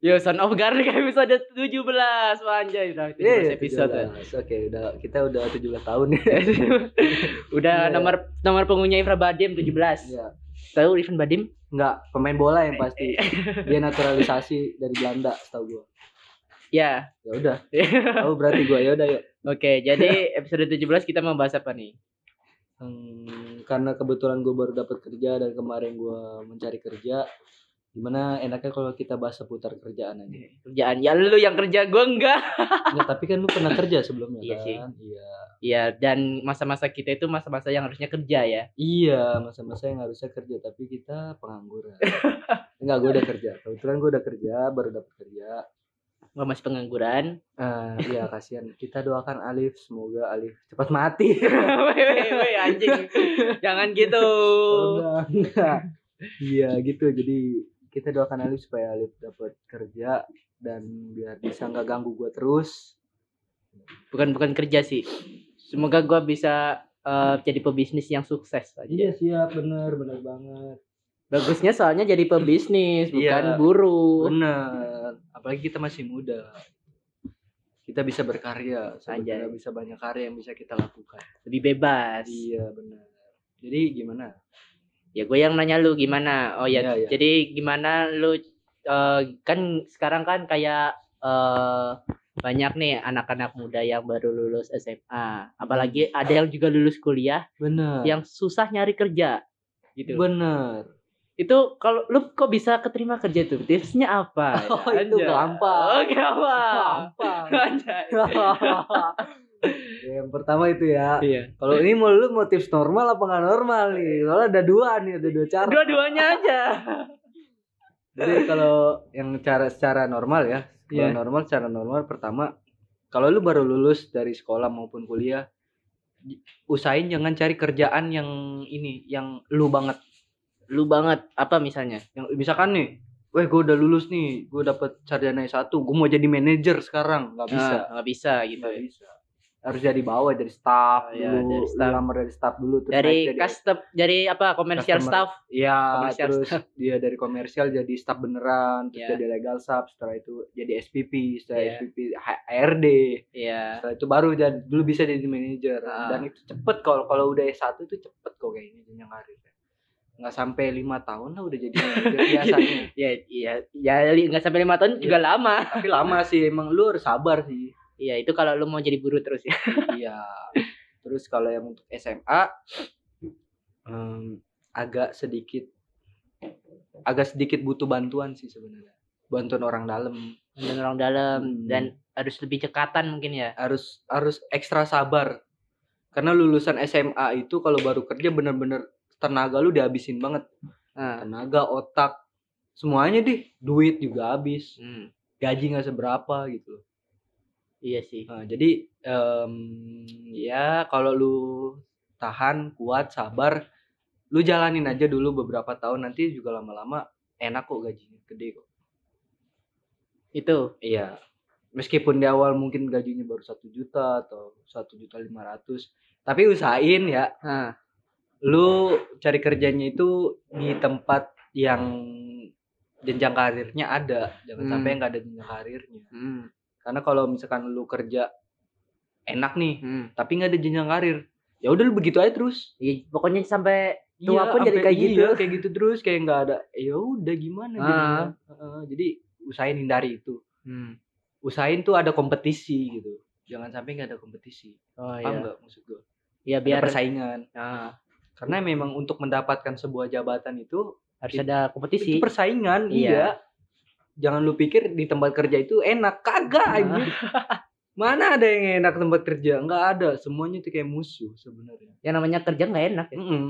Yo, Son of Garlic episode 17 Wah, anjay, udah 17 Iya, episode 17. Oke, udah kita udah 17 tahun ya. Udah Iya. nomor nomor punggungnya Ifra Badim 17 Iya. Tahu Irfan Badim? Enggak, pemain bola yang pasti. Dia naturalisasi dari Belanda, setahu gua. Ya Ya udah. Tahu berarti gua ya udah yuk. Oke, jadi episode 17 kita mau bahas apa nih? Hmm, karena kebetulan gue baru dapat kerja dan kemarin gue mencari kerja gimana enaknya kalau kita bahas seputar kerjaan aja? Kerjaan. Ya lu yang kerja gue enggak. Nggak, tapi kan lu pernah kerja sebelumnya Iya sih. kan? Iya. Iya, dan masa-masa kita itu masa-masa yang harusnya kerja ya. Iya masa-masa yang harusnya kerja tapi kita pengangguran. Enggak gue udah kerja. Kebetulan gue udah kerja baru dapat kerja. Gak masih pengangguran. Ah, iya kasihan. Kita doakan Alif semoga Alif cepat mati. Weh, weh, anjing. Jangan gitu. Udah, enggak. iya gitu. Jadi kita doakan Alif supaya Alif dapat kerja dan biar bisa nggak ganggu gue terus. Bukan bukan kerja sih. Semoga gue bisa eh, jadi pebisnis yang sukses aja. Iya siap. Bener bener banget. Bagusnya soalnya jadi pebisnis bukan Iya. buruh bener. Apalagi kita masih muda. Kita bisa berkarya. Sebenarnya bisa banyak karya yang bisa kita lakukan. Lebih bebas. Iya bener. Jadi gimana Ya gue yang nanya lu gimana? Oh ya Iya, iya. jadi gimana lu eh, Kan sekarang kan kayak eh banyak nih anak-anak muda yang baru lulus SMA Apalagi ada yang juga lulus kuliah bener. Yang susah nyari kerja Gitu. Bener. Itu kalau lu kok bisa keterima kerja tuh tipsnya apa? Oh, itu Anjay. gampang. oh gampang. Gampang. Ya, yang pertama itu ya iya kalau ini mau lu mau tips normal apa nggak normal nih soalnya ada dua nih ada dua cara dua-duanya aja Jadi kalau yang cara secara normal ya, kalau Iya. normal secara normal pertama kalau lu baru lulus dari sekolah maupun kuliah usahain jangan cari kerjaan yang ini yang lu banget. lu banget apa misalnya Yang misalkan nih, weh gue udah lulus nih, gue dapet sarjana S1, gue mau jadi manajer sekarang, nggak bisa. Ah, nggak bisa gitu Nggak bisa. Harus jadi bawah, jadi staff iya, dulu, dari staff. lamar dari staff dulu terus dari custom dari apa komersial staff Iya, Komersial terus dia dari komersial jadi staff beneran, terus Iya. jadi legal staff, setelah itu jadi SPP, setelah Iya. SPP HRD, ya setelah itu baru jadi dulu bisa jadi manajer. Ah. Dan itu cepet kalau kalau udah S1 itu cepet kok kayaknya jenjang karir. Nggak sampai lima tahun lah udah jadi manajer biasanya. ya iya ya nggak sampai lima tahun juga lama Tapi lama sih emang lu harus sabar sih. Iya itu kalau lu mau jadi buruh terus ya. Iya. Terus kalau yang untuk SMA em, agak sedikit agak sedikit butuh bantuan sih sebenarnya. Bantuan orang dalam. dan orang dalam Hmm. dan harus lebih cekatan mungkin ya. Harus harus ekstra sabar. Karena lulusan SMA itu kalau baru kerja bener-bener tenaga lu dihabisin banget. Nah, tenaga otak semuanya deh. Duit juga habis. Hmm, gaji nggak seberapa gitu iya sih. Nah, jadi em, ya kalau lu tahan kuat sabar lu jalanin aja dulu beberapa tahun nanti juga lama-lama enak kok gajinya gede kok. Itu. Iya. Meskipun di awal mungkin gajinya baru satu juta atau satu juta lima ratus, tapi usahain ya, nah lu cari kerjanya itu di tempat yang jenjang karirnya ada, jangan Hmm. sampai nggak ada jenjang karirnya. hmm, Karena kalau misalkan lu kerja enak nih, hmm. tapi nggak ada jenjang karir, ya udah lu begitu aja terus. Iya, pokoknya sampai Tua pun jadi kayak gitu. iya, kayak gitu terus, kayak nggak ada. Ya udah gimana Ah. jadinya. Heeh, jadi usahain hindari itu. hmm. usahain tuh ada kompetisi gitu jangan sampai nggak ada kompetisi oh paham iya maksud gue ya biar biar persaingan nah, karena memang untuk mendapatkan sebuah jabatan itu harus ada kompetisi itu persaingan Iya. iya jangan lu pikir di tempat kerja itu enak. Kagak Ah. anjir mana ada yang enak tempat kerja? Nggak ada. Semuanya itu kayak musuh sebenarnya. Yang namanya kerja nggak enak ya. Mm-mm.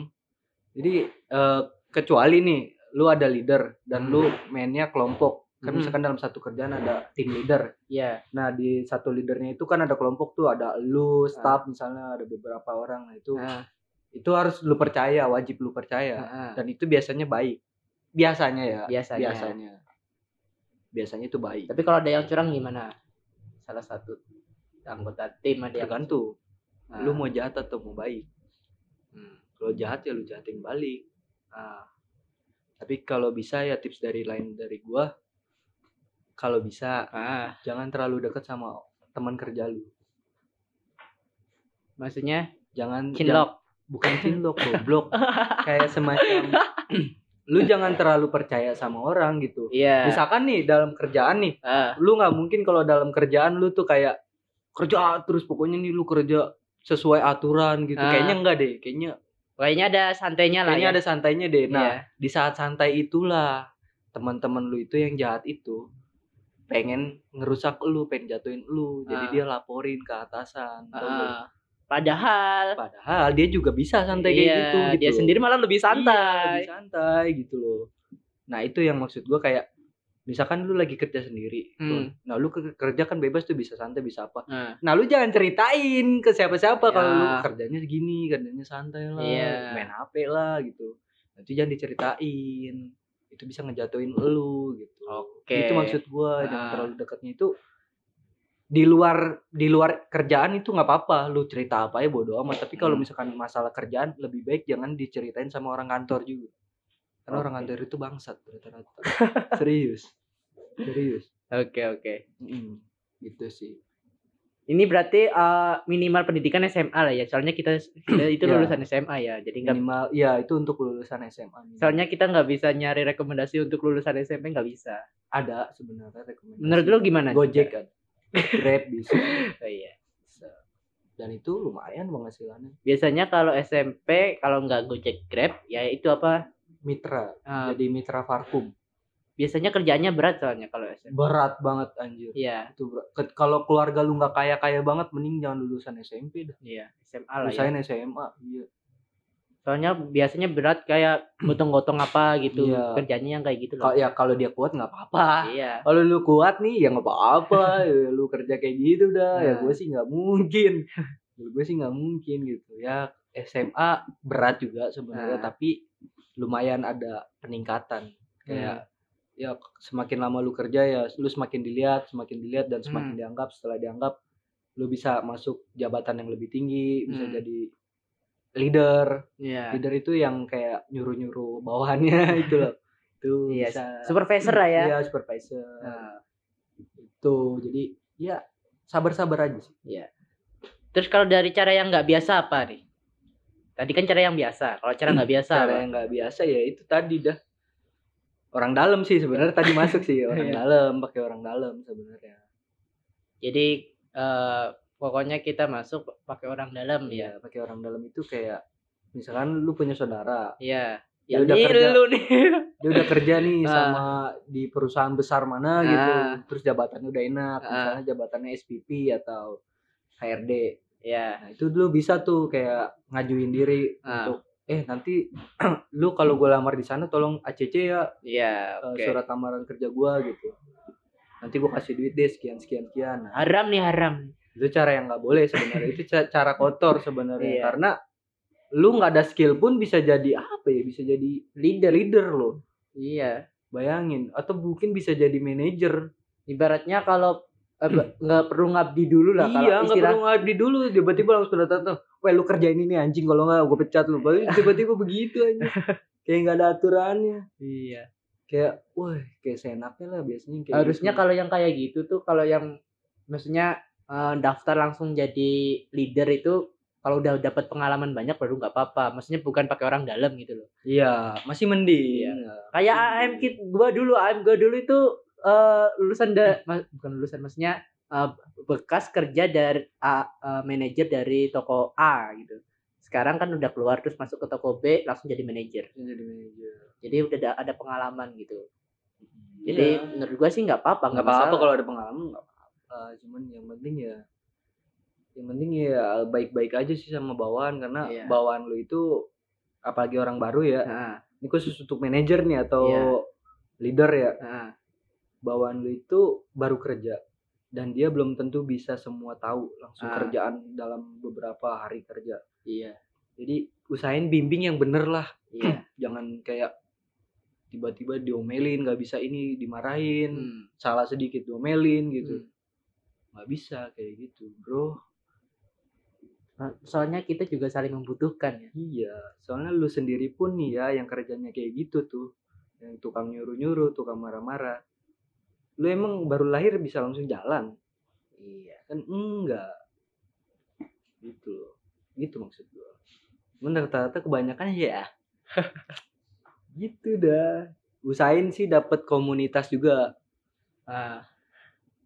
jadi eh, kecuali nih lu ada leader dan Hmm. lu mainnya kelompok. Kan Hmm. misalkan dalam satu kerjaan ada tim leader. Iya. Nah di satu leadernya itu kan ada kelompok tuh. Ada lu, staff misalnya ada beberapa orang. Nah itu Nah, itu harus lu percaya wajib lu percaya. Nah, dan itu biasanya baik. Biasanya ya. Biasanya. biasanya biasanya itu baik. Tapi kalau ada yang curang gimana? Salah satu anggota tim ada yang tergantung. Nah, lu mau jahat atau mau baik. Hmm. kalau jahat ya lu jahatin balik. Nah, tapi kalau bisa ya tips dari lain dari gua kalau bisa Ah, jangan terlalu dekat sama teman kerja lu. Maksudnya? Jangan jangan- cinlok. bukan cinlok goblok. Kayak semacam lu jangan terlalu percaya sama orang gitu Iya. misalkan nih dalam kerjaan nih Ah, lu nggak mungkin kalau dalam kerjaan lu tuh kayak kerja terus pokoknya nih lu kerja sesuai aturan gitu Ah. kayaknya enggak deh kayaknya kayaknya ada santainya lah kayaknya ya. ada santainya deh nah Iya. di saat santai itulah teman-teman lu itu yang jahat itu pengen ngerusak lu pengen jatuhin lu jadi Ah. dia laporin ke atasan? Ah, padahal padahal dia juga bisa santai kayak iya, gitu gitu dia loh. sendiri malah lebih Iya, santai. lebih santai gitu loh nah itu yang maksud gua kayak misalkan lu lagi kerja sendiri tuh. Hmm. nah lu ke- kerja kan bebas tuh bisa santai bisa apa Nah, nah lu jangan ceritain ke siapa-siapa kalau lu Ya. kerjanya gini kerjanya santai lah Iya. main hp lah gitu nanti jangan diceritain itu bisa ngejatuhin lu gitu Oke. itu maksud gua jangan Ah. terlalu dekatnya itu di luar di luar kerjaan itu nggak apa-apa lu cerita apa ya bodo amat tapi kalau Hmm. misalkan masalah kerjaan lebih baik jangan diceritain sama orang kantor juga karena orang Oke. kantor itu bangsat rata-rata serius serius Oke, oke. Mm, gitu sih Ini berarti eh, minimal pendidikan SMA lah ya. Soalnya kita, itu Ya. lulusan SMA ya. Jadi nggak minimal ya itu untuk lulusan SMA soalnya kita nggak bisa nyari rekomendasi untuk lulusan SMP nggak bisa. ada sebenarnya rekomendasi Menurut lu gimana? Gojek kan Grab bisa Oh, iya. dan itu lumayan penghasilannya Biasanya kalau SMP kalau nggak Gojek Grab ya itu apa? mitra eh, jadi mitra Farkum biasanya kerjaannya berat soalnya kalau SMP. berat banget anjir Iya, itu berat. Kalau keluarga lu nggak kaya kaya banget mending jangan lulusan SMP dah iya, SMA lah ya. usahain SMA iya Soalnya biasanya berat kayak gotong-gotong apa gitu. Iya. Kerjanya yang kayak gitu kalau loh. ya kalau dia kuat nggak apa-apa Iya. kalau lu kuat nih ya nggak apa-apa ya, lu kerja kayak gitu dah ya Nah. gue sih nggak mungkin gue sih nggak mungkin gitu ya SMA berat juga sebenarnya Nah. tapi lumayan ada peningkatan Hmm. kayak ya semakin lama lu kerja ya lu semakin dilihat semakin dilihat dan semakin Hmm. dianggap setelah dianggap lu bisa masuk jabatan yang lebih tinggi bisa Hmm. jadi leader Iya. leader itu yang kayak nyuruh-nyuruh bawahannya itu loh itu Iya, bisa supervisor lah ya. Iya, supervisor. Nah, Itu. Jadi ya sabar-sabar aja sih. Terus kalau dari cara yang nggak biasa apa nih? Tadi kan cara yang biasa. Kalau cara nggak biasa Cara apa? yang nggak biasa ya itu tadi dah. Orang dalam sih sebenarnya tadi masuk sih orang Iya. dalam, pakai orang dalam sebenarnya. Jadi eh, pokoknya kita masuk pakai orang dalam Iya, ya. pakai orang dalam itu kayak misalkan lu punya saudara, Iya. Dia Ya udah kerja. lu nih. dia udah kerja nih Ah. sama di perusahaan besar mana gitu, Ah. terus jabatannya udah enak, Ah. misalnya jabatannya SPP atau HRD. ya. Nah, itu dulu bisa tuh kayak ngajuin diri Ah. untuk eh nanti lu kalau gue lamar di sana tolong ACC ya Iya, eh, oke. surat lamaran kerja gua gitu. Nanti gua kasih duit deh sekian sekian sekian. Nah, Haram nih haram. Itu cara yang nggak boleh sebenarnya. itu ca- cara kotor sebenarnya Iya. karena lu nggak ada skill pun bisa jadi apa ya? Bisa jadi leader leader loh. Iya. Bayangin atau mungkin bisa jadi manajer. Ibaratnya kalau eh, nggak perlu ngabdi dulu lah iya, nggak istilah perlu ngabdi dulu tiba-tiba langsung datang tuh. Weh lu kerjain ini anjing kalau nggak gue pecat lu. Baru tiba-tiba begitu aja. Kayak nggak ada aturannya. Iya. Kayak, wah, kayak seenaknya lah biasanya kayak Harusnya gitu. kalau yang kayak gitu tuh kalau yang maksudnya eh, daftar langsung jadi leader itu kalau udah dapat pengalaman banyak baru nggak apa-apa. Maksudnya bukan pakai orang dalam gitu loh. Iya, masih mending. Iya. Kayak AM kit gua dulu, AM gua dulu itu eh, lulusan da, ma- bukan lulusan maksudnya eh, bekas kerja dari eh, manajer dari toko A gitu. Sekarang kan udah keluar terus masuk ke toko B langsung jadi manajer. Jadi manajer. Jadi udah ada, ada pengalaman gitu. Jadi Iya. menurut gua sih nggak apa-apa, nggak apa-apa kalau ada pengalaman nggak apa-apa. Cuman yang penting ya yang penting ya baik-baik aja sih sama bawahan karena Iya. bawahan lu itu apalagi orang baru ya. Nah, Ini khusus untuk manajer nih atau Iya. leader ya. nah, Bawahan lu itu baru kerja dan dia belum tentu bisa semua tahu langsung Ah. kerjaan dalam beberapa hari kerja. iya, Jadi usahain bimbing yang bener lah. iya. Jangan kayak tiba-tiba diomelin nggak bisa ini dimarahin Hmm, salah sedikit diomelin gitu hmm. Nggak bisa kayak gitu bro. Nah, Soalnya kita juga saling membutuhkan. Ya. iya soalnya lu sendiri pun nih ya yang kerjanya kayak gitu tuh. Yang tukang nyuruh nyuruh tukang marah marah lu emang baru lahir bisa langsung jalan? Iya. Kan enggak. Gitu loh. Gitu maksud gua. Cuman rata-rata kebanyakan ya. Gitu dah. Usahain sih dapat komunitas juga. Ah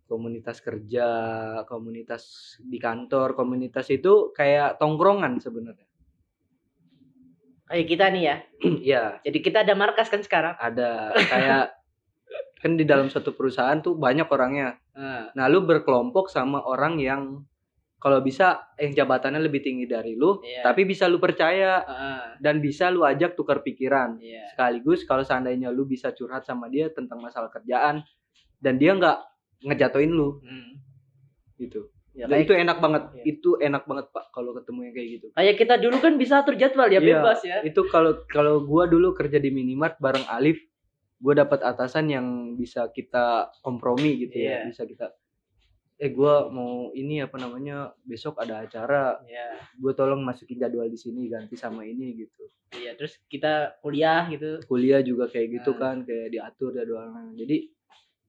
komunitas kerja komunitas di kantor komunitas itu kayak tongkrongan sebenarnya. Kayak kita nih ya. Ya jadi kita ada markas kan sekarang? Ada. Kayak kan di dalam satu perusahaan tuh banyak orangnya. Ah. Nah lu berkelompok sama orang yang kalau bisa yang jabatannya lebih tinggi dari lu Iya. tapi bisa lu percaya ah. dan bisa lu ajak tukar pikiran. Iya. Sekaligus kalau seandainya lu bisa curhat sama dia tentang masalah kerjaan dan dia nggak ngejatuhin lu Hmm. gitu Ya, Dan kayak, itu enak banget Iya. itu enak banget pak kalau ketemu yang kayak gitu kayak kita dulu kan bisa atur jadwal ya Iya. bebas ya itu kalau kalau gua dulu kerja di minimart bareng Alif gua dapat atasan yang bisa kita kompromi gitu ya Iya. bisa kita eh gua mau ini apa namanya besok ada acara Iya, gue tolong masukin jadwal di sini ganti sama ini gitu iya. Terus kita kuliah gitu. kuliah juga kayak gitu Ah. kan kayak diatur jadwalnya jadi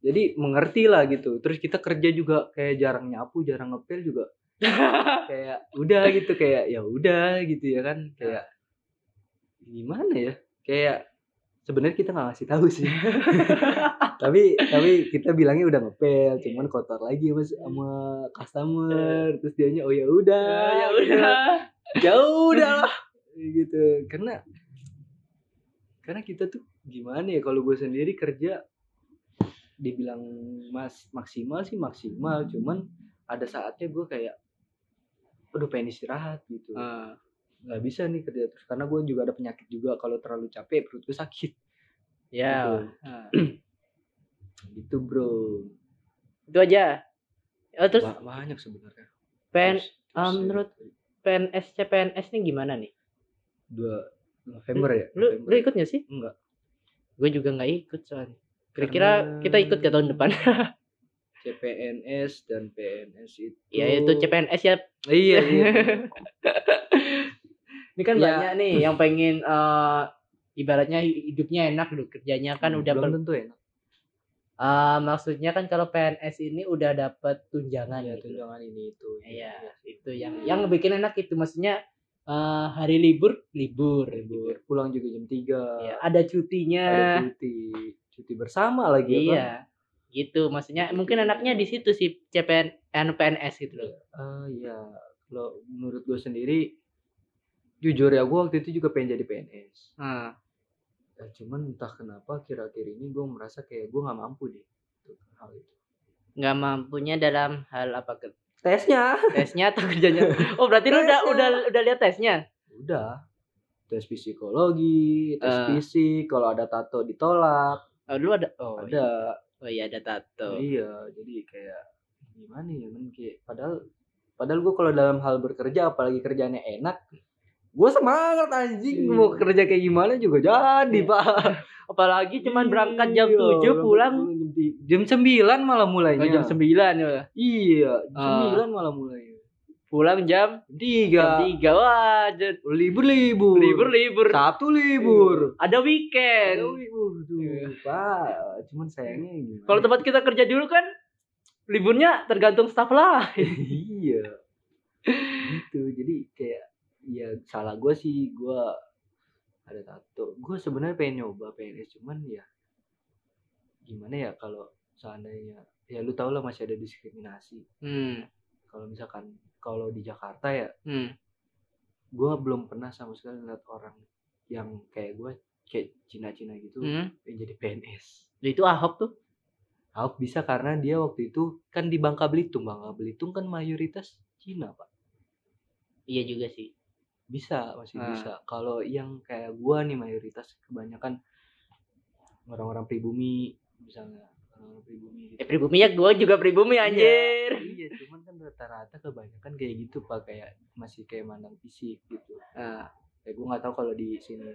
jadi mengerti lah gitu. Terus kita kerja juga kayak jarang nyapu jarang ngepel juga. Kayak udah gitu kayak ya udah gitu ya kan. Kayak gimana ya? Kayak sebenarnya kita nggak ngasih tahu sih. Tapi tapi kita bilangnya udah ngepel cuman kotor lagi mas sama customer. Terus dianya oh ya udah. Ya udah. ya udah lah. Gitu. Karena karena kita tuh gimana ya kalau gue sendiri kerja dibilang mas maksimal sih maksimal cuman ada saatnya gue kayak aduh pengen istirahat gitu Ah, nggak bisa nih kerja terus karena gue juga ada penyakit juga kalau terlalu capek perut gue sakit ya. Gitu. Ah. gitu bro Itu aja. Oh, terus Ba- banyak sebenarnya PN, Terus- terus ya, menurut PNS CPNS nih gimana nih? dua November ya Lu November. lu ikut gak sih? enggak Gue juga nggak ikut soalnya. Kira-kira Karena- kita ikut ke tahun depan. CPNS dan PNS itu ya itu CPNS ya. iya iya Ini kan Ya. banyak nih yang pengen eh, ibaratnya hidupnya enak dulu kerjanya kan udah Hmm, belum per- tentu enak eh, maksudnya kan kalau PNS ini udah dapat tunjangan ya gitu. tunjangan ini itu Iya, itu yang yang bikin enak itu maksudnya eh, hari libur libur, libur pulang juga jam 3 Ya, ada cutinya. ada cuti cuti bersama lagi ya, iya. Gitu, maksudnya mungkin enaknya di situ sih CPN eh, PNS gitu loh. Ah iya, kalau menurut gue sendiri, jujur ya gue waktu itu juga pengen jadi PNS. Nah, Ya, cuman entah kenapa akhir-akhir ini gue merasa kayak gue nggak mampu deh untuk hal itu. nggak mampunya dalam hal apa ke Tesnya? tesnya atau kerjanya? Oh, berarti lu udah udah udah lihat tesnya? Udah. Tes psikologi, tes Ah. fisik, kalau ada tato ditolak, Oh, lu ada oh, iya. ada. Oh iya ada tato. Iya, jadi kayak gimana ya men kayak padahal padahal gue kalau dalam hal bekerja apalagi kerjanya enak, gue semangat anjing Iya. mau kerja kayak gimana juga jadi Iya. pak. Apalagi cuman berangkat jam Iya, 7 berangkat pulang jam, 9 malah mulainya. oh, jam 9 ya. Iya, jam Ah. 9 malah mulainya. Pulang jam Tiga. jam 3. Wah, Libur libur. libur libur. Sabtu libur. Ada weekend. Libur tuh, Iya. Pak. Cuman sayangnya gimana? Kalau tempat kita kerja dulu kan liburnya tergantung staff lah. iya gitu jadi kayak ya salah gue sih gue ada tato gue sebenarnya pengen nyoba PNS cuman ya gimana ya kalau seandainya ya lu tau lah masih ada diskriminasi Hmm. kalau misalkan kalau di Jakarta ya Hmm. gue belum pernah sama sekali ngeliat orang yang kayak gue kayak Cina-Cina gitu Hmm. yang jadi PNS Itu Ahok tuh. Ahok bisa karena dia waktu itu kan di Bangka Belitung Bangka Belitung kan mayoritas Cina pak Iya juga sih. bisa masih Ah. bisa kalau yang kayak gua nih mayoritas kebanyakan orang-orang pribumi misalnya orang-orang pribumi gitu. Eh pribumi ya gue juga pribumi anjir. iya cuman kan rata-rata kebanyakan kayak gitu pak kayak masih kayak mandang fisik gitu Nah, kayak gua nggak tahu kalau di sini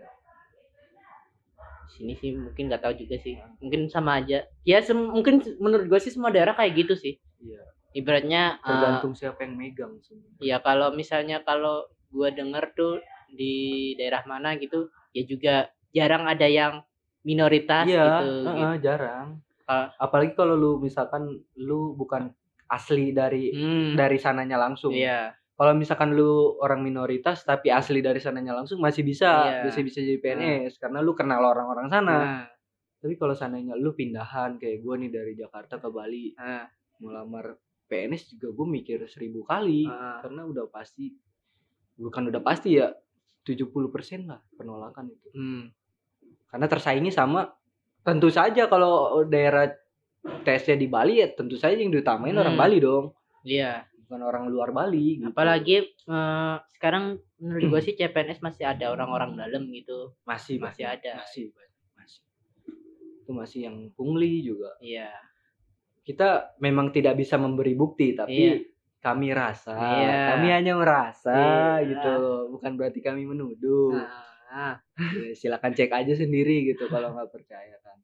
sini sih mungkin nggak tahu juga sih. Mungkin sama aja. Ya sem- mungkin menurut gue sih semua daerah kayak gitu sih. iya Ibaratnya eh, tergantung siapa yang megang sebenarnya ya kalau misalnya kalau gue denger tuh di daerah mana gitu ya juga jarang ada yang minoritas iya gitu, heeh, jarang Ah. apalagi kalau lu misalkan lu bukan asli dari Hmm. dari sananya langsung Iya. kalau misalkan lu orang minoritas tapi asli dari sananya langsung masih bisa Iya. bisa bisa jadi PNS karena lu kenal orang-orang sana Nah, tapi kalau seandainya lu pindahan kayak gue nih dari Jakarta ke Bali nah, melamar PNS juga gue mikir seribu kali ah. karena udah pasti bukan udah pasti ya 70% lah penolakan itu Hmm. karena tersaingi sama tentu saja kalau daerah tesnya di Bali ya tentu saja yang diutamain orang Hmm. Bali dong Iya. bukan orang luar Bali gitu. Apalagi eh, sekarang menurut gua sih CPNS masih ada orang-orang dalam gitu. masih masih banyak, ada. masih masih itu masih yang pungli juga Iya. kita memang tidak bisa memberi bukti tapi Iya. kami rasa Iya. kami hanya merasa Iya. gitu bukan berarti kami menuduh Nah, Ya, silakan cek aja sendiri gitu kalau nggak percaya kan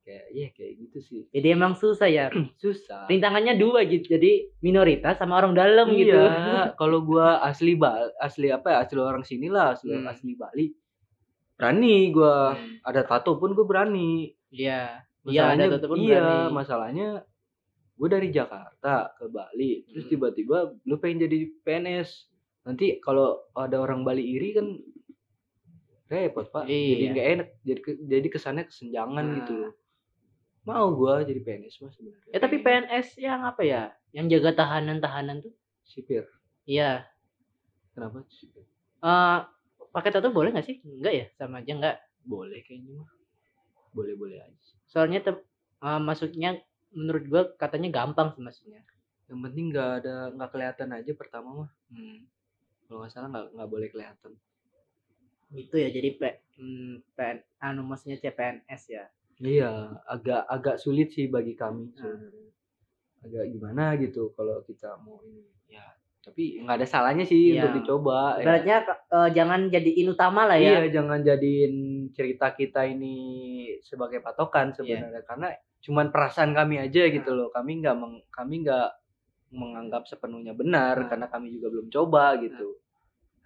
kayak iya kayak gitu sih jadi emang susah ya. susah Rintangannya dua gitu. Jadi minoritas sama orang dalam gitu. iya kalau gua asli Bal asli apa ya asli orang sini lah asli Hmm. asli Bali berani gua Hmm. ada tato pun gua berani Iya. Iya, masalahnya ada tuh pun iya berani. masalahnya gue dari Jakarta ke Bali terus Hmm. tiba-tiba lu pengen jadi PNS nanti kalau ada orang Bali iri kan repot pak jadi Iya. nggak enak jadi jadi kesannya kesenjangan Nah. gitu mau gua jadi PNS mas sebenarnya Ya tapi PNS yang apa ya? Yang jaga tahanan-tahanan tuh. sipir Iya. kenapa sipir Eh pakai tato boleh nggak sih? Enggak ya, sama aja enggak. boleh kayaknya mah boleh boleh aja Soalnya tem- eh, masuknya menurut gua katanya gampang sih masuknya. yang penting nggak ada nggak kelihatan aja pertama mah Hmm. kalau nggak salah nggak nggak boleh kelihatan Gitu ya. Jadi P, hmm, PN, anu maksudnya CPNS ya. Iya, agak agak sulit sih bagi kami sebenarnya. Agak gimana gitu kalau kita mau ini. Ya, tapi nggak ada salahnya sih Iya. untuk dicoba. ya. Ibaratnya eh, jangan jadiin utama lah ya. Iya, jangan jadiin cerita kita ini sebagai patokan sebenarnya karena cuman perasaan kami aja gitu Nah. loh. Kami nggak meng- kami nggak menganggap sepenuhnya benar Nah. karena kami juga belum coba gitu.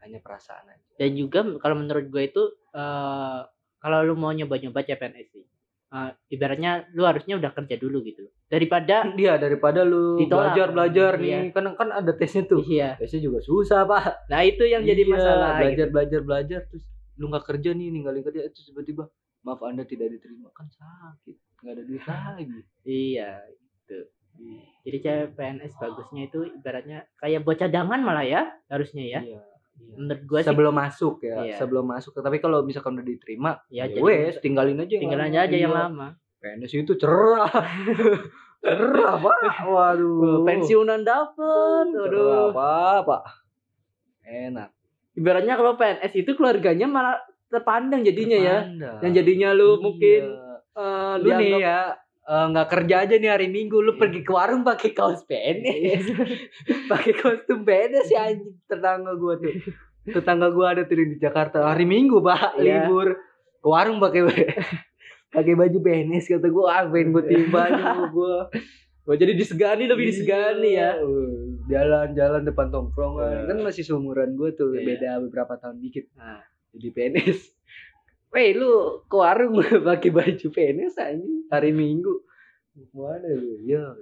Hanya perasaan aja. Dan juga kalau menurut gue itu eh kalau lu mau nyoba-nyoba CPNS sih. eh, ibaratnya lu harusnya udah kerja dulu gitu. Daripada Dia daripada lu Ditolak. belajar belajar Iya. nih kan kan ada tesnya tuh. iya. Tesnya juga susah, Pak. Nah, itu yang jadi Iya, masalah. gitu. belajar belajar belajar terus lu nggak kerja nih ninggalin kerja terus tiba-tiba maaf anda tidak diterima kan sakit nggak ada duit lagi Iya, gitu. Jadi CPNS bagusnya itu ibaratnya kayak buat cadangan malah ya harusnya ya. iya, iya. Menurut gua sih sebelum masuk ya Iya. sebelum masuk tapi kalau misalkan udah diterima ya ya wes tinggalin aja yang tinggal lama. aja aja yang Iya. lama. PNS itu cerah cerah pak waduh Pensiunan dapet, cerah aduh. pak pak enak Ibaratnya kalau PNS itu keluarganya malah terpandang jadinya ya. Terpandang. Yang jadinya lu Iya. mungkin eh, lu nih ya eh, nggak kerja aja nih hari Minggu. Lu Iya. pergi ke warung pakai kaos PNS pakai kostum PNS ya anjing tetangga gua tuh. Tetangga gua ada tuh di Jakarta. Hari Minggu pak Iya. libur. Ke warung pakai pakai baju PNS kata gua. Ah pengen gua timba aja gua. Oh, jadi disegani lebih disegani ya. Iya. jalan-jalan depan tongkrongan. Iya. kan masih seumuran gua tuh Iya. beda beberapa tahun dikit. Nah, jadi PNS Weh lu ke warung pakai baju PNS anjing hari Minggu. Mana lu? Ya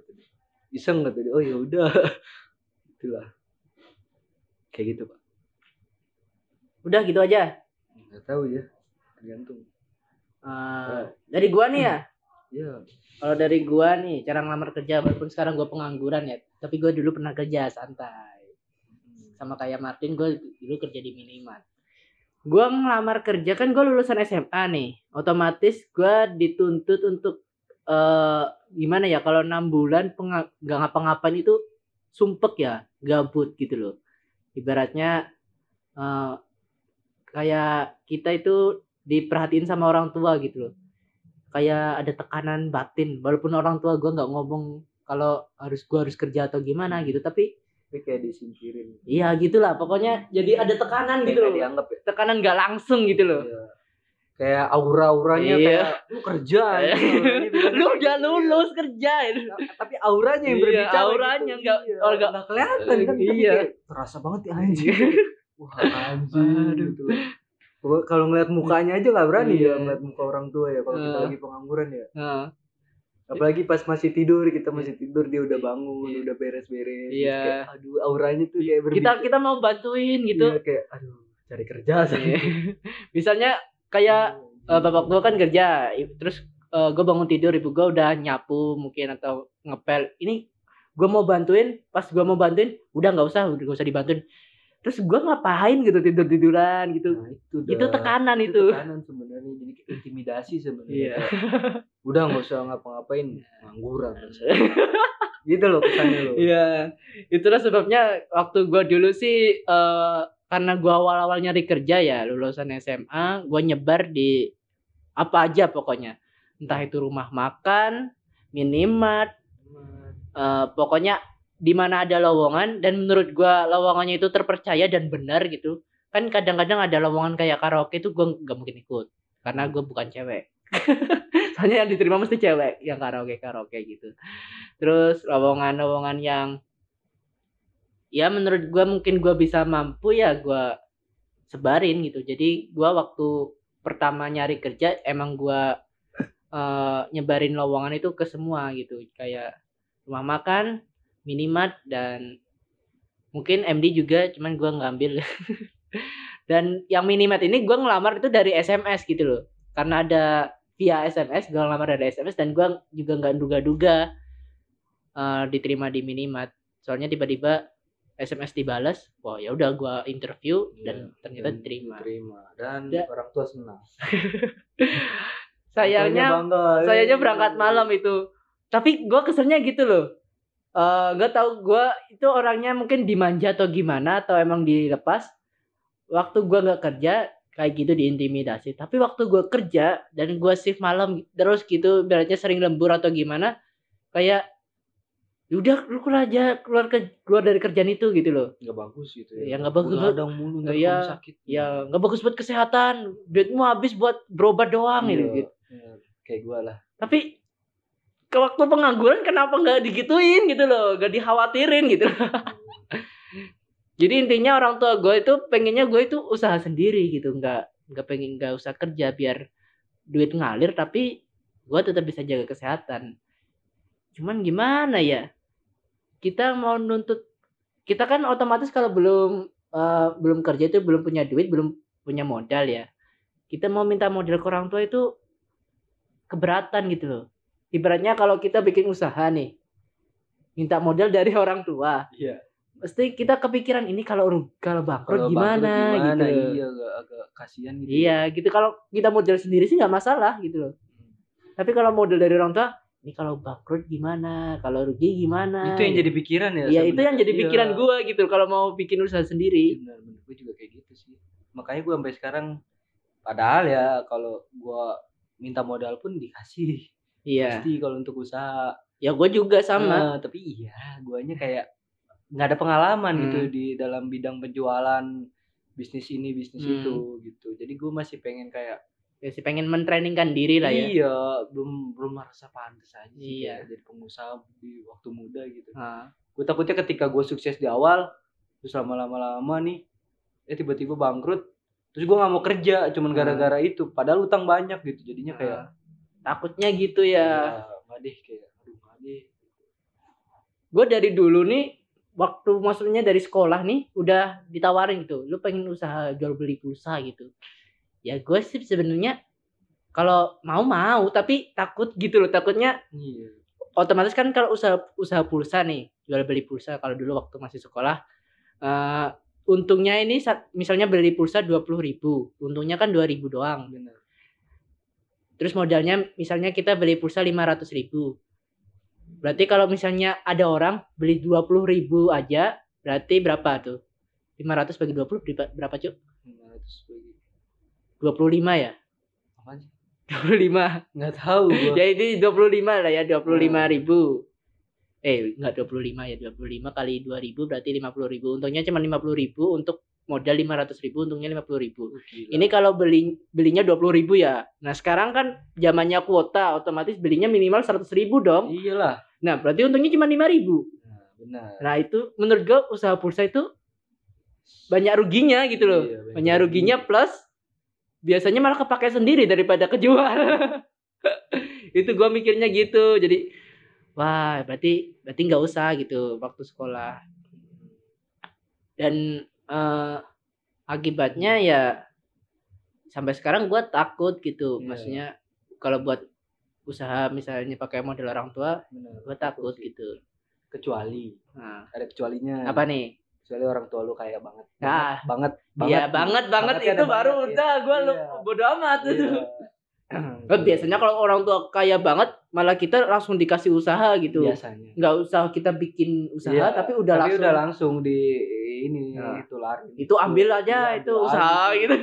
iseng kata dia. Oh ya udah. Itulah. Kayak gitu pak. Udah gitu aja. nggak tahu ya. Tergantung. Eh, dari gua nih ya. ya Kalau dari gua nih, cara ngelamar kerja walaupun sekarang gua pengangguran ya, tapi gua dulu pernah kerja santai. Sama kayak Martin, gua dulu kerja di minimal. Gua ngelamar kerja kan gua lulusan SMA nih. Otomatis gua dituntut untuk eh gimana ya kalau enam bulan nggak ngapa-ngapain itu sumpek ya, gabut gitu loh. Ibaratnya eh kayak kita itu diperhatiin sama orang tua gitu loh kayak ada tekanan batin walaupun orang tua gue nggak ngomong kalau harus gue harus kerja atau gimana gitu tapi tapi kayak disingkirin iya gitulah pokoknya jadi ada tekanan gitu loh dianggap ya tekanan nggak langsung gitu loh Iya. kayak aura-auranya Iya. kayak lu kerja anjing." Ini bilangnya lu udah gitu. lulus kerja tapi auranya yang Iya, berbicara auranya gitu. nggak- Iya, nggak kelihatan kan Iya. kayak terasa banget ya anjing wah anjing Aduh. gitu kalau ngeliat mukanya aja nggak berani Iya. ya ngeliat muka orang tua ya kalau kita Heeh. lagi pengangguran ya Heeh. Apalagi pas masih tidur kita masih tidur dia udah bangun Iya. udah beres-beres. Iya. Kayak, aduh auranya tuh kayak kita berbicara. Kita mau bantuin gitu. Iya, kayak aduh cari kerja saya. Iya. misalnya kayak eh, bapak gua kan kerja terus eh, gua bangun tidur ibu gua udah nyapu mungkin atau ngepel. Ini gua mau bantuin pas gua mau bantuin udah nggak usah udah nggak usah dibantuin terus gua ngapain gitu tidur tiduran gitu. Nah, itu itu dah. tekanan itu itu. tekanan sebenarnya. Jadi intimidasi sebenarnya. Iya. Kayak, udah nggak usah ngapa-ngapain ngangguran. Gitu loh kesannya loh. Iya, itulah sebabnya waktu gua dulu sih eh karena gua awal-awal nyari kerja ya lulusan SMA, gua nyebar di apa aja pokoknya. Entah itu rumah makan, minimart, eh pokoknya di mana ada lowongan dan menurut gua lowongannya itu terpercaya dan benar gitu. Kan kadang-kadang ada lowongan kayak karaoke itu gua nggak mungkin ikut karena gua bukan cewek. Soalnya yang diterima mesti cewek yang karaoke karaoke gitu. Terus lowongan-lowongan yang ya menurut gua mungkin gua bisa mampu ya gua sebarin gitu. Jadi gua waktu pertama nyari kerja emang gua eh, nyebarin lowongan itu ke semua gitu. Kayak rumah makan, minimart dan mungkin MD juga cuman gua ngambil. dan yang minimart ini gua ngelamar itu dari SMS gitu loh. Karena ada via SMS gua ngelamar dari SMS dan gua juga nggak duga-duga eh, diterima di minimart. Soalnya tiba-tiba SMS dibalas, wah ya udah gua interview dan Iya, ternyata dan diterima. diterima. dan Da- orang tua senang Sayangnya sayangnya berangkat malam itu. Tapi gua keselnya gitu loh. Eh nggak tahu gua itu orangnya mungkin dimanja atau gimana atau emang dilepas. Waktu gua nggak kerja kayak gitu diintimidasi. Tapi waktu gua kerja dan gua shift malam terus gitu, ibaratnya sering lembur atau gimana, kayak "Ya udah lu keluar aja keluar ke keluar dari kerjaan itu gitu loh. nggak bagus gitu Ya, nggak bagus buat- Begadang mulu Iya, kamu sakit Ya nggak bagus buat kesehatan, duitmu habis buat berobat doang gitu. Iya, gitu. iya, kayak gua lah Tapi ke waktu pengangguran kenapa nggak digituin gitu loh, nggak dikhawatirin gitu. Jadi intinya orang tua gue itu pengennya gue itu usaha sendiri gitu, nggak nggak pengen nggak usah kerja biar duit ngalir tapi gue tetap bisa jaga kesehatan. Cuman gimana ya? Kita mau nuntut kita kan otomatis kalau belum eh, belum kerja itu belum punya duit, belum punya modal ya. Kita mau minta modal ke orang tua itu keberatan gitu loh. Ibaratnya kalau kita bikin usaha nih, minta modal dari orang tua, iya. pasti kita kepikiran ini kalau kalau bangkrut Kalau gimana, bangkrut gitu. iya agak, agak kasihan gitu Iya, gitu. Kalau kita modal sendiri sih nggak masalah gitu loh. Tapi kalau modal dari orang tua, ini kalau bangkrut gimana, kalau rugi gimana? itu yang jadi pikiran ya Iya, itu yang jadi pikiran Iya. gua gitu kalau mau bikin usaha sendiri. benar benar. Gue juga kayak gitu sih. Makanya gue sampai sekarang padahal ya kalau gue minta modal pun dikasih Iya. pasti kalau untuk usaha Ya gua juga sama. Nah, tapi iya guanya kayak nggak ada pengalaman gitu Hmm. di dalam bidang penjualan bisnis ini bisnis Hmm. itu gitu jadi gue masih pengen kayak Ya sih pengen mentrainingkan diri lah ya. iya belum belum merasa pantas aja Iya. jadi pengusaha di waktu muda gitu Ah. gue takutnya ketika gue sukses di awal terus lama-lama lama nih eh tiba-tiba bangkrut terus gue nggak mau kerja cuman gara-gara itu padahal utang banyak gitu jadinya kayak. Takutnya gitu ya. ya kayak aduh gue dari dulu nih waktu maksudnya dari sekolah nih udah ditawarin gitu lu pengen usaha jual beli pulsa gitu. Ya gue sih sebenarnya kalau mau mau tapi takut gitu loh takutnya iya. otomatis kan kalau usaha usaha pulsa nih jual beli pulsa kalau dulu waktu masih sekolah eh untungnya ini sa- misalnya beli pulsa dua puluh ribu untungnya kan dua ribu doang. Benar Terus modalnya misalnya kita beli pulsa 500 ribu. Berarti kalau misalnya ada orang beli 20 ribu aja, berarti berapa tuh? 500 bagi 20 berapa, cuk? 500 bagi 25 ya? apa sih 25. nggak tahu gua Ya ini 25 lah ya, 25 Hmm. ribu. Eh, enggak 25 ya, 25 kali 2000 berarti 50 ribu. Untungnya cuma 50 ribu untuk modal 500 ribu, untungnya 50 ribu. Gila. Ini kalau beli belinya 20 ribu ya. Nah sekarang kan zamannya kuota, otomatis belinya minimal 100 ribu dong. iyalah Nah, berarti untungnya cuma 5 ribu. nah, benar Nah, itu menurut gue usaha pulsa itu banyak ruginya gitu loh. Iya, banyak banyak ruginya rugi. plus biasanya malah kepake sendiri daripada kejual. itu gua mikirnya gitu jadi wah berarti berarti nggak usah gitu waktu sekolah dan eh, akibatnya ya sampai sekarang gua takut gitu. Iya. maksudnya kalau buat usaha misalnya pakai model orang tua gua takut gitu. Kecuali nah. ada kecualinya. Apa nih? Kecuali orang tua lu kaya banget. Nah. banget Iya banget. banget, Banget. Itu baru banget, udah gue Iya. bodo amat. Itu. Kan biasanya kalau orang tua kaya banget malah kita langsung dikasih usaha gitu. biasanya Nggak usah kita bikin usaha Iya, tapi udah tapi langsung udah langsung di ini Nah. tularin itu ambil aja Iya, itu usaha gitu.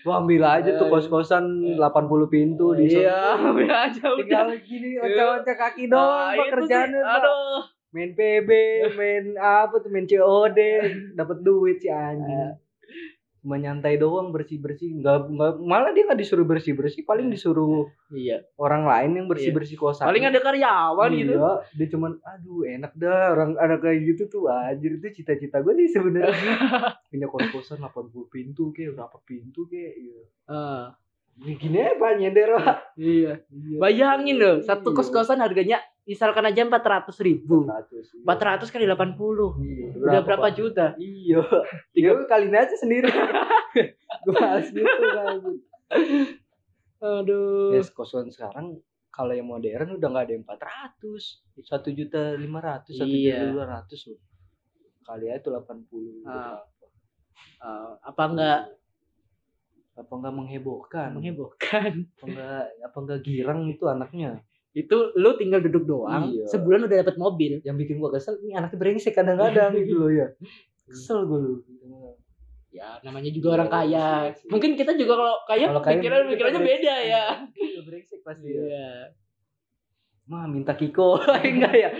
gua ambil aja tuh Eh. kos-kosan 80 pintu di Iya, sana. ambil aja udah. tinggal gini Iya. onca-onca kaki Nah, doang itu pekerjaannya sih. Aduh. main PB main apa tuh main COD dapat duit si anjing cuma nyantai doang bersih bersih nggak nggak malah dia nggak disuruh bersih bersih paling disuruh Iya. orang lain yang bersih bersih kosan Paling ada karyawan gitu. Iya, dia cuman aduh enak dah orang ada kayak gitu tuh anjir itu cita-cita gue sih sebenarnya punya kos-kosan 80 pintu kayak berapa pintu kayak iya. Ah, Ini gini aja Pak, nyender iya. Iya. Bayangin loh, satu Iya. kos-kosan harganya misalkan aja 400 ribu. 400. iya. 400 kali 80. Iya, Udah berapa Pak? juta? Iya. Tiga kali aja sendiri. gue males gitu kan. Aduh. Ya, kosan sekarang kalau yang modern udah nggak ada yang 400 satu juta lima ratus satu Iya. juta dua ratus loh kali aja itu 80 Ah. Eh, apa enggak apa enggak menghebohkan menghebohkan? apa enggak apa enggak girang itu anaknya Itu lu tinggal duduk doang, Iya. sebulan udah dapat mobil. yang bikin gua kesel ini anaknya brengsek kadang-kadang gitu loh ya kesel gue loh Ya, namanya juga orang Iya, kaya. iya, iya. Mungkin kita juga kalau kaya Kalau kaya pikiran pikirannya beda ya. Iya, brengsek pasti ya. Iya. mah minta Kiko enggak ya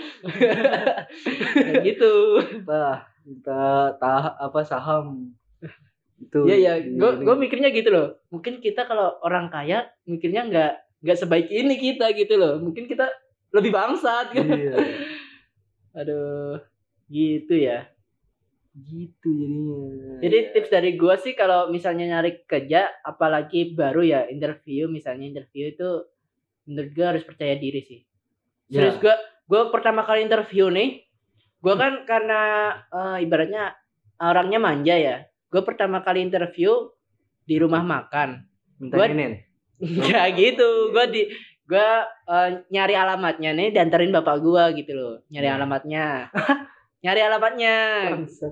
Kayak gitu. bah minta tah apa saham itu Iya ya, gue gue mikirnya gitu loh. Mungkin kita kalau orang kaya mikirnya nggak nggak sebaik ini kita gitu loh. Mungkin kita lebih bangsat gitu. iya Aduh, gitu ya. gitu jadinya Jadi tips dari gua sih kalau misalnya nyari kerja, apalagi baru ya interview, misalnya interview itu menurut gua harus percaya diri sih. Serius Ya. gua, gua pertama kali interview nih, gua kan karena eh, ibaratnya orangnya manja ya. Gua pertama kali interview di rumah makan. minta Ya gitu, gua di gua eh, nyari alamatnya nih diantarin bapak gua gitu loh. Nyari Ya. alamatnya. nyari alamatnya.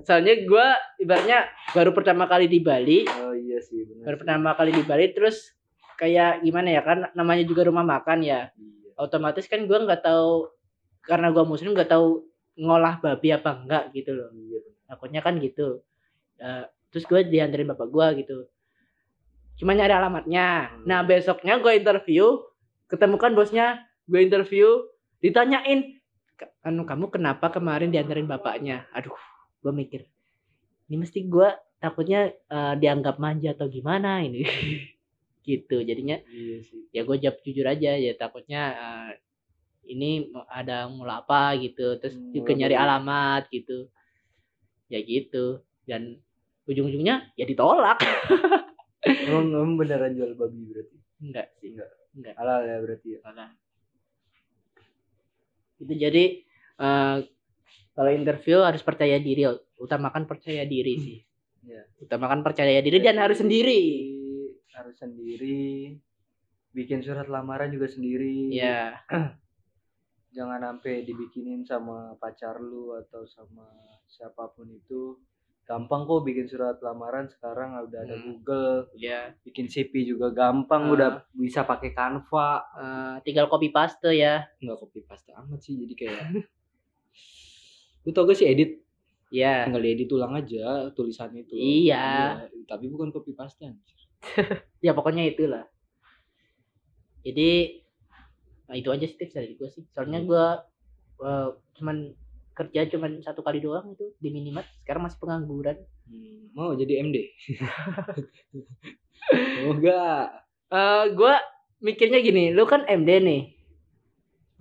Soalnya gua ibaratnya baru pertama kali di Bali, oh iya sih benar baru sih. pertama kali di Bali terus kayak gimana ya kan namanya juga rumah makan ya. iya Otomatis kan gua nggak tahu karena gua muslim nggak tahu ngolah babi apa enggak gitu loh. iya. Takutnya kan gitu. Eh, terus gue diantarin bapak gua gitu. Cuma nyari alamatnya. Hmm. Nah besoknya gue interview, ketemukan bosnya, gue interview, ditanyain, "Ka- anu kamu kenapa kemarin diantarin bapaknya? Aduh, gue mikir, ini mesti gue takutnya eh, dianggap manja atau gimana ini, gitu. Jadinya iya sih ya gue jawab jujur aja ya takutnya eh, ini ada mula apa gitu terus Hmm, juga nyari alamat gitu ya gitu dan ujung-ujungnya ya ditolak emang, emang beneran jual babi berarti? Enggak sih. Enggak. enggak. Halal ya berarti ya? Salah. itu jadi eh, kalau interview harus percaya diri. Utamakan percaya diri sih. Iya. utamakan percaya diri dan harus sendiri. Harus sendiri. Bikin surat lamaran juga sendiri. Ya. Jangan sampai dibikinin sama pacar lu atau sama siapa pun itu gampang kok bikin surat lamaran sekarang udah ada Hmm. Google ya bikin CV juga gampang Ah. udah bisa pakai Canva eh, tinggal copy paste ya nggak copy paste amat sih jadi kayak lu tau gak sih edit ya tinggal diedit ulang aja tulisannya itu Iya. tapi bukan copy paste anjir. ya pokoknya itulah jadi nah itu aja sih tips dari gue sih soalnya Hmm. gue eh, cuman kerja cuman satu kali doang itu di minimat sekarang masih pengangguran. Hmm, mau jadi MD oh enggak eh gue mikirnya gini lu kan MD nih.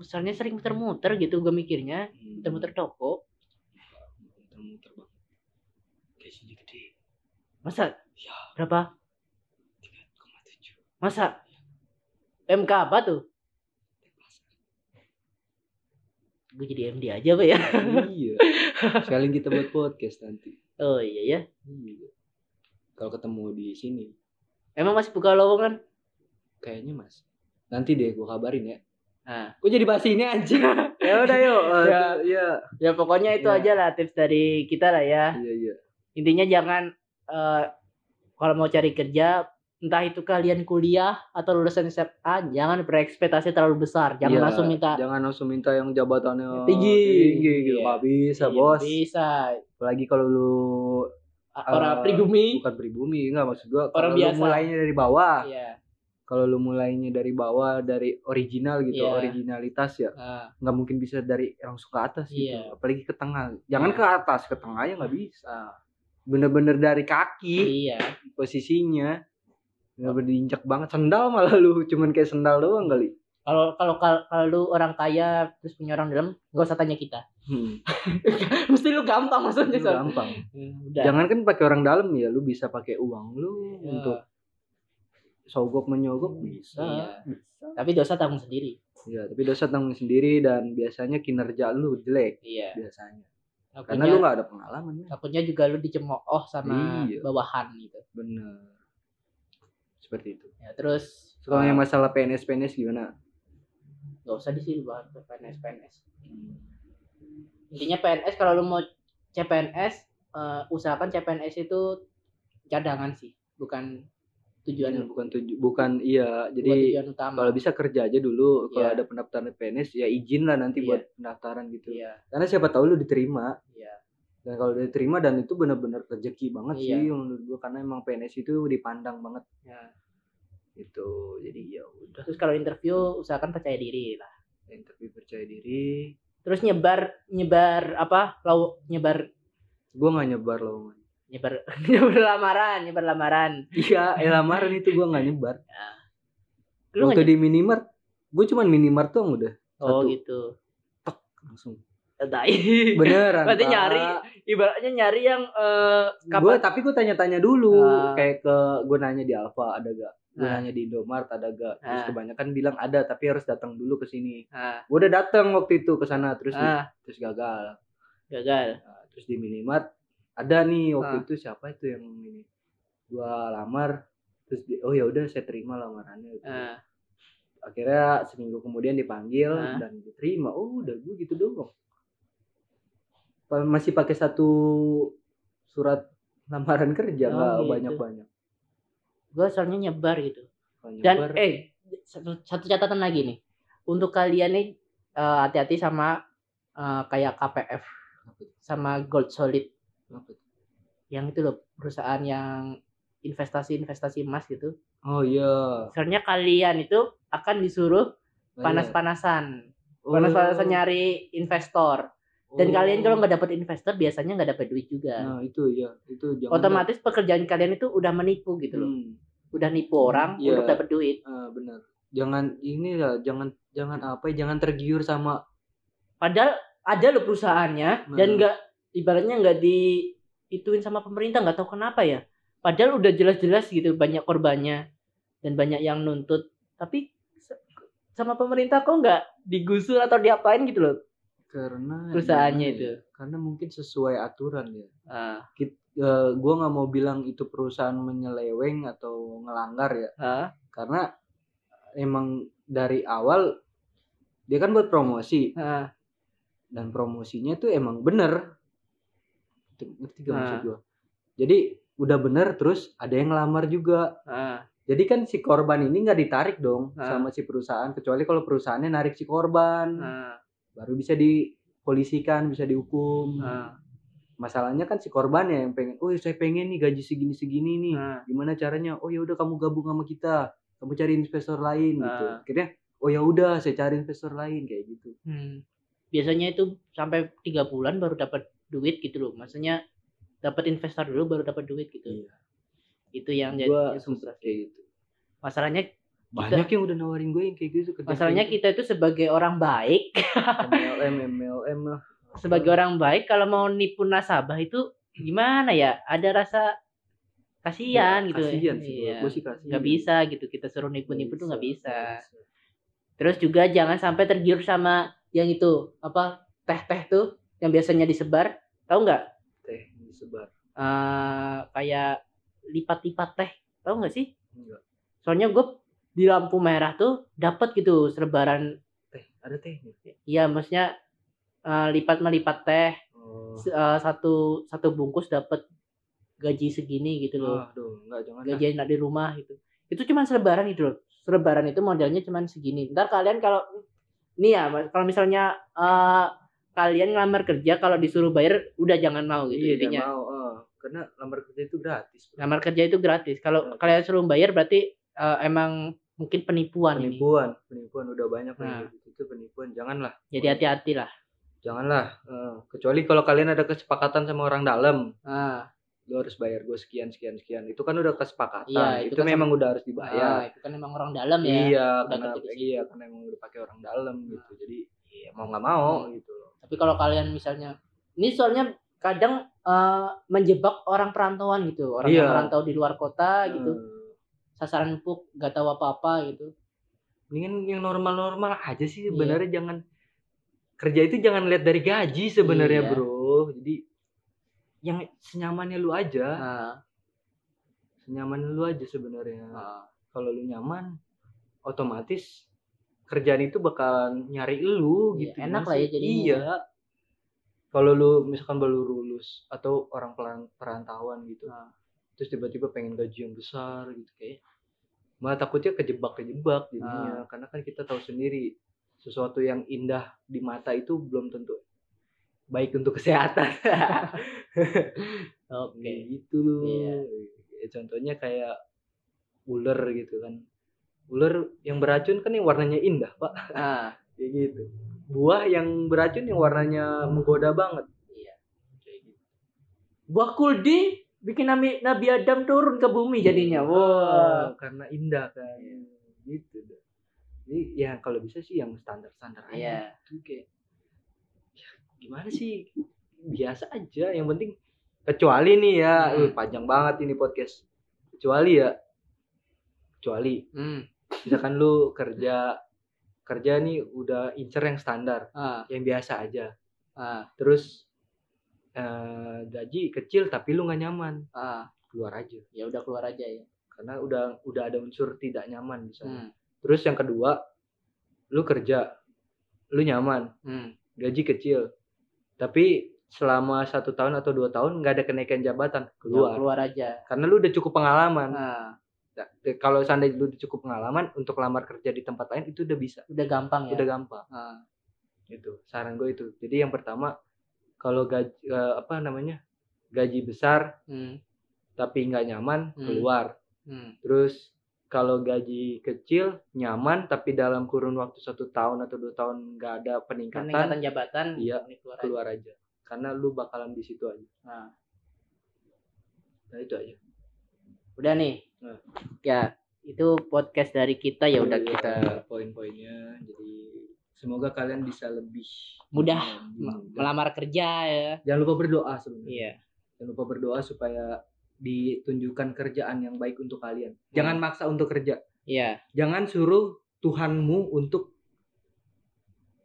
Misalnya sering muter-muter gitu gue mikirnya. Muter-muter toko. Muter-muter bang gajinya gede. Masa? Ya. Berapa? 3,7 masa? MK apa tuh gue jadi MD aja pak ya. Iya. Sekalian kita buat podcast nanti. Oh iya ya. Iya. Kalau ketemu di sini. Emang masih buka lowongan? Kayaknya mas. Nanti deh gue kabarin ya. Nah gue jadi bahas ini aja ya udah yuk. Ya iya ya pokoknya itu Ya. aja lah tips dari kita lah ya. Iya iya. Intinya jangan eh, kalau mau cari kerja entah itu kalian kuliah atau lulusan SMA jangan berekspektasi terlalu besar. Jangan Iya, langsung minta jangan langsung minta yang jabatannya Tinggi. tinggi gitu. Iya. Nggak bisa Iya, bos. bisa. Apalagi kalau lu orang Eh, pribumi. bukan pribumi enggak maksud gua Orang kalau lu biasa. mulainya dari bawah. Iya. Kalau lu mulainya dari bawah dari original gitu Iya. originalitas ya Ah, nggak mungkin bisa dari langsung ke atas gitu. Iya. apalagi ke tengah. Jangan Iya. ke atas ke tengah ya nggak bisa. Bener-bener dari kaki iya. posisinya bener-bener diinjak banget. Sendal malah lu cuman kayak sendal doang kali. Kalau kalau kalau lu orang kaya terus punya orang dalam nggak usah tanya kita. Hmm. mesti lu gampang maksudnya Son. gampang. Hmm, udah. Jangan kan pakai orang dalam ya lu bisa pakai uang lu Iya. untuk sogok menyogok bisa. Iya. bisa. Tapi dosa tanggung sendiri. Ya tapi dosa tanggung sendiri dan biasanya kinerja lu jelek iya. biasanya. Karena takutnya lu nggak ada pengalaman ya. takutnya juga lu dicemooh sama Iya. bawahan gitu. Bener seperti itu. Ya terus kalau eh, yang masalah PNS PNS gimana? Nggak usah di sini bahas PNS PNS intinya PNS kalau lu mau CPNS eh, usahakan CPNS itu cadangan sih bukan tujuan Ya, bukan tuju bukan iya. Jadi kalau bisa kerja aja dulu. Kalau Iya. ada pendaftaran PNS ya izin lah nanti Iya. buat pendaftaran gitu. Iya. Karena siapa tahu lu diterima. Iya dan kalau diterima dan itu benar-benar rezeki banget Iya. sih menurut gua karena emang PNS itu dipandang banget. Ya. gitu jadi ya udah. Terus kalau interview usahakan percaya diri lah. Interview percaya diri. Terus nyebar nyebar apa lau nyebar gua nggak nyebar loh nyebar nyebar lamaran nyebar lamaran. Iya eh, lamaran itu gua nggak nyebar. Lu waktu nggak di minimart gua cuman minimart tuh udah. Oh satu. gitu. Langsung Tai. beneran Berarti Pak. nyari ibaratnya nyari yang gue kapan tapi gue tanya-tanya dulu Ah. kayak ke gue nanya di Alfa ada gak gue Ah. nanya di Indomart ada gak terus Ah. kebanyakan bilang ada tapi harus datang dulu ke sini ah, gue udah datang waktu itu ke sana terus ah, terus gagal gagal Nah, terus di minimart ada nih waktu Ah. itu siapa itu yang ini gue lamar terus di, oh ya udah saya terima lamarannya gitu. ah, akhirnya seminggu kemudian dipanggil Ah. dan diterima oh udah gue gitu doang masih pakai satu surat lamaran kerja Oh, nggak gitu. banyak banyak gue soalnya nyebar gitu. Dan eh satu, satu catatan lagi nih. Untuk kalian nih eh, hati-hati sama eh, kayak KPF sama Gold Solid. Yang itu loh perusahaan yang investasi-investasi emas gitu. Oh iya. Soalnya kalian itu akan disuruh Oh, panas-panasan iya. panas-panasan. Oh. nyari investor dan Oh. kalian kalau nggak dapat investor biasanya nggak dapat duit juga. Nah itu ya itu jangan otomatis pekerjaan kalian itu udah menipu gitu loh. Hmm, udah nipu orang Iya. untuk dapat duit. Ah, benar. Jangan ini lah jangan jangan apa ya jangan tergiur sama padahal ada loh perusahaannya dan Hmm. nggak ibaratnya nggak di ituin sama pemerintah nggak tahu kenapa ya. Padahal udah jelas-jelas gitu banyak korbannya dan banyak yang nuntut. Tapi sama pemerintah kok nggak digusur atau diapain gitu loh karena Perusahaannya gimana itu. ya, karena mungkin sesuai aturan ya. Ah. Eh, gua nggak mau bilang itu perusahaan menyeleweng atau ngelanggar ya. Ah. Karena emang dari awal dia kan buat promosi. Ah. Dan promosinya tuh emang bener. Ngerti- gak maksud Ah. gua? Jadi udah bener terus ada yang ngelamar juga. Ah. Jadi kan si korban ini nggak ditarik dong Ah. sama si perusahaan kecuali kalau perusahaannya narik si korban. Ah baru bisa dipolisikan bisa dihukum ah masalahnya kan si korbannya yang pengen oh saya pengen nih gaji segini segini nih ah gimana caranya oh ya udah kamu gabung sama kita kamu cari investor lain gitu Ah. akhirnya oh ya udah saya cari investor lain kayak gitu Hmm. Biasanya itu sampai tiga bulan baru dapat duit gitu loh. Maksudnya dapat investor dulu baru dapat duit gitu. Iya. Itu yang jadi gua susah. kayak gitu Masalahnya banyak yang udah nawarin gue yang kayak gitu kerja masalahnya kayak kita itu sebagai orang baik, gitu. MLM MLM lah sebagai orang baik kalau mau nipu nasabah itu gimana ya? Ada rasa kasihan Ya, gitu. kasihan sih Iya. gue sih kasihan Nggak bisa gitu kita suruh nipu-nipu tuh nggak bisa. Terus juga jangan sampai tergiur sama yang itu apa teh-teh tuh yang biasanya disebar, tahu nggak? teh disebar Eh kayak lipat-lipat teh, tahu nggak sih? enggak Soalnya gue di lampu merah tuh dapat gitu selebaran, teh ada tehnya iya maksudnya eh, lipat melipat teh oh. eh, satu satu bungkus dapat gaji segini gitu loh. aduh enggak jangan gaji enak di rumah gitu. Itu cuma selebaran gitu loh. Selebaran itu modelnya cuma segini. Ntar kalian kalau nih ya kalau misalnya eh, kalian ngelamar kerja kalau disuruh bayar udah jangan mau gitu iya intinya. mau eh. karena lamar kerja itu gratis lamar kerja itu gratis. Kalau kalian suruh bayar berarti eh, emang mungkin penipuan ini. Penipuan penipuan. Udah banyak Nah. yang gitu itu penipuan. Janganlah. Jadi hati-hati lah janganlah Eh, kecuali kalau kalian ada kesepakatan sama orang dalam. Ah. Lu harus bayar gue sekian sekian sekian. Itu kan udah kesepakatan. Iya, itu, itu kan memang udah harus ah, dibayar itu kan emang orang dalam ya. Iya udah karena iya karena emang udah pakai orang dalam gitu. Jadi iya mau nggak mau Hmm. gitu loh. Tapi kalau kalian misalnya ini soalnya kadang eh, menjebak orang perantauan gitu. Orang yang Iya. merantau di luar kota gitu. Eh, sasaran empuk nggak tahu apa-apa gitu. Mendingan yang normal-normal aja sih Iya. sebenarnya jangan kerja itu jangan lihat dari gaji sebenarnya Iya. bro. Jadi yang senyamannya lu aja. Nah, senyaman lu aja sebenarnya. Nah, kalau lu nyaman otomatis kerjaan itu bakal nyari lu Iya, gitu. enak lah ya jadinya. iya. kalau lu misalkan baru lulus atau orang peran- perantauan gitu. Nah. terus tiba-tiba pengen gaji yang besar gitu kayak malah takutnya kejebak kejebak Ah. jadinya karena kan kita tahu sendiri sesuatu yang indah di mata itu belum tentu baik untuk kesehatan. Oke. Kayak gitu. Iya. Ya, contohnya kayak ular gitu kan. Ular yang beracun kan yang warnanya indah pak. Nah kayak gitu. Buah yang beracun yang warnanya menggoda banget. Iya. Kayak gitu. Buah kuldi bikin Nabi Nabi Adam turun ke bumi jadinya. Wah. Oh, karena indah kan. Gitu dah jadi ya kalau bisa sih yang standar standar aja. Iya. Itu kayak ya, gimana sih? Biasa aja. Yang penting kecuali nih ya. Hmm. uh, panjang banget ini podcast. Kecuali ya. Kecuali. Hmm. misalkan lu kerja kerja nih udah incer yang standar. Ah. Yang biasa aja. Ah. Terus eh, gaji kecil tapi lu nggak nyaman. Ah. Keluar aja. Ya udah keluar aja ya. Karena udah udah ada unsur tidak nyaman di sana. Hmm. terus yang kedua lu kerja lu nyaman. Hmm. gaji kecil. Tapi selama satu tahun atau dua tahun nggak ada kenaikan jabatan Ya, keluar. keluar aja. Karena lu udah cukup pengalaman. Nah Nah, kalau seandainya lu udah cukup pengalaman untuk lamar kerja di tempat lain itu udah bisa. Udah gampang ya? Udah gampang. Ah. Itu saran gue itu. Jadi yang pertama kalau gaji eh, apa namanya gaji besar hmm. tapi nggak nyaman Hmm. keluar Hmm. terus kalau gaji kecil nyaman tapi dalam kurun waktu satu tahun atau dua tahun nggak ada peningkatan peningkatan jabatan Iya, ini keluar, aja. keluar aja karena lu bakalan di situ aja Nah, nah itu aja udah nih Nah. ya itu podcast dari kita ya udah Iya, kita poin-poinnya jadi semoga kalian bisa lebih Mudah Hmm, dan melamar kerja ya. Jangan lupa berdoa sebenarnya. Iya. Jangan lupa berdoa supaya ditunjukkan kerjaan yang baik untuk kalian. Hmm. jangan maksa untuk kerja. Iya. Jangan suruh Tuhanmu untuk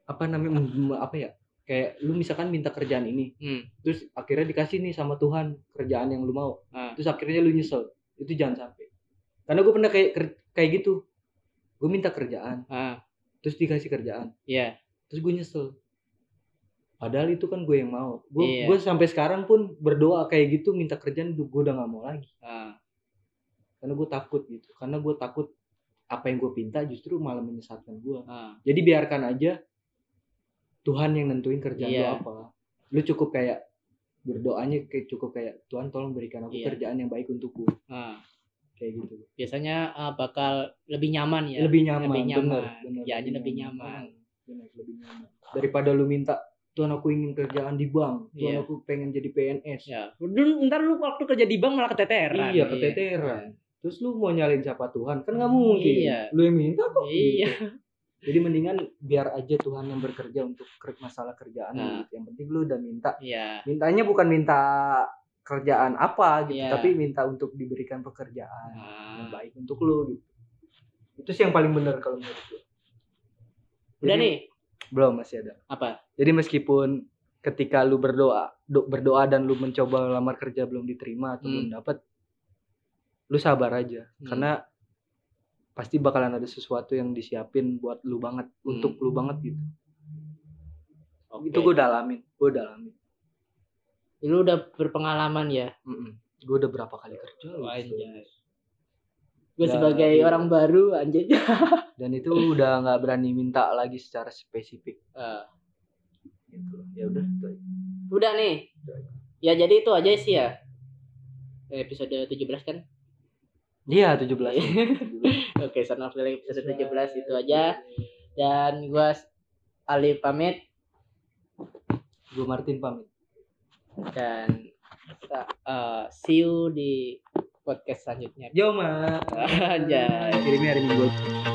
apa namanya apa ya kayak lu misalkan minta kerjaan ini hmm. terus akhirnya dikasih nih sama Tuhan kerjaan yang lu mau. Ah. terus akhirnya lu nyesel. Itu jangan sampai. Karena gue pernah kayak kayak gitu. Gue minta kerjaan. Ah terus dikasih kerjaan. Iya. Terus gue nyesel. Padahal itu kan gue yang mau. Gue Iya. gue sampai sekarang pun berdoa kayak gitu minta kerjaan gue udah nggak mau lagi. Ah. Karena gue takut gitu. Karena gue takut apa yang gue pinta justru malah menyesatkan gue ah. Jadi biarkan aja Tuhan yang nentuin kerjaan Iya. lu apa. Lu cukup kayak berdoanya kayak cukup kayak Tuhan tolong berikan aku Iya. kerjaan yang baik untukku. Ah kayak gitu. Biasanya ah, bakal lebih nyaman ya? Lebih nyaman, lebih nyaman. bener, bener, kerjaannya lebih nyaman Bener, lebih nyaman. Daripada lu minta Tuhan aku ingin kerjaan di bank. Tuhan Iya. aku pengen jadi PNS ya Dulu- ntar lu waktu kerja di bank malah keteteran. Iya keteteran. Terus lu mau nyalin siapa? Tuhan? Kan nggak mungkin. Iya. lu yang minta kok iya. gitu. jadi mendingan biar aja Tuhan yang bekerja untuk masalah kerjaan Nah. gitu. yang penting lu udah minta. Iya. Mintanya bukan minta kerjaan apa gitu yeah. tapi minta untuk diberikan pekerjaan ah. yang baik untuk lu gitu itu sih yang paling benar kalau menurut gue udah nih belum masih ada apa jadi meskipun ketika lu berdoa do, berdoa dan lu mencoba lamar kerja belum diterima atau hmm. belum dapat lu sabar aja hmm. karena pasti bakalan ada sesuatu yang disiapin buat lu banget hmm. untuk lu hmm. banget gitu okay. itu gue dalamin gue dalamin lu udah berpengalaman ya? Mm gue udah berapa kali kerja oh, gitu. gue sebagai iya. orang baru anjir dan itu udah nggak berani minta lagi secara spesifik. Uh. gitu. Ya udah udah nih. Udah. ya jadi itu aja sih ya. Eh, episode 17 kan? Iya 17 oke okay, son of episode 17 itu aja. Dan gue Ali pamit. Gue Martin pamit dan uh, see you di podcast selanjutnya. Yo, Aja. Kirimnya hari Minggu.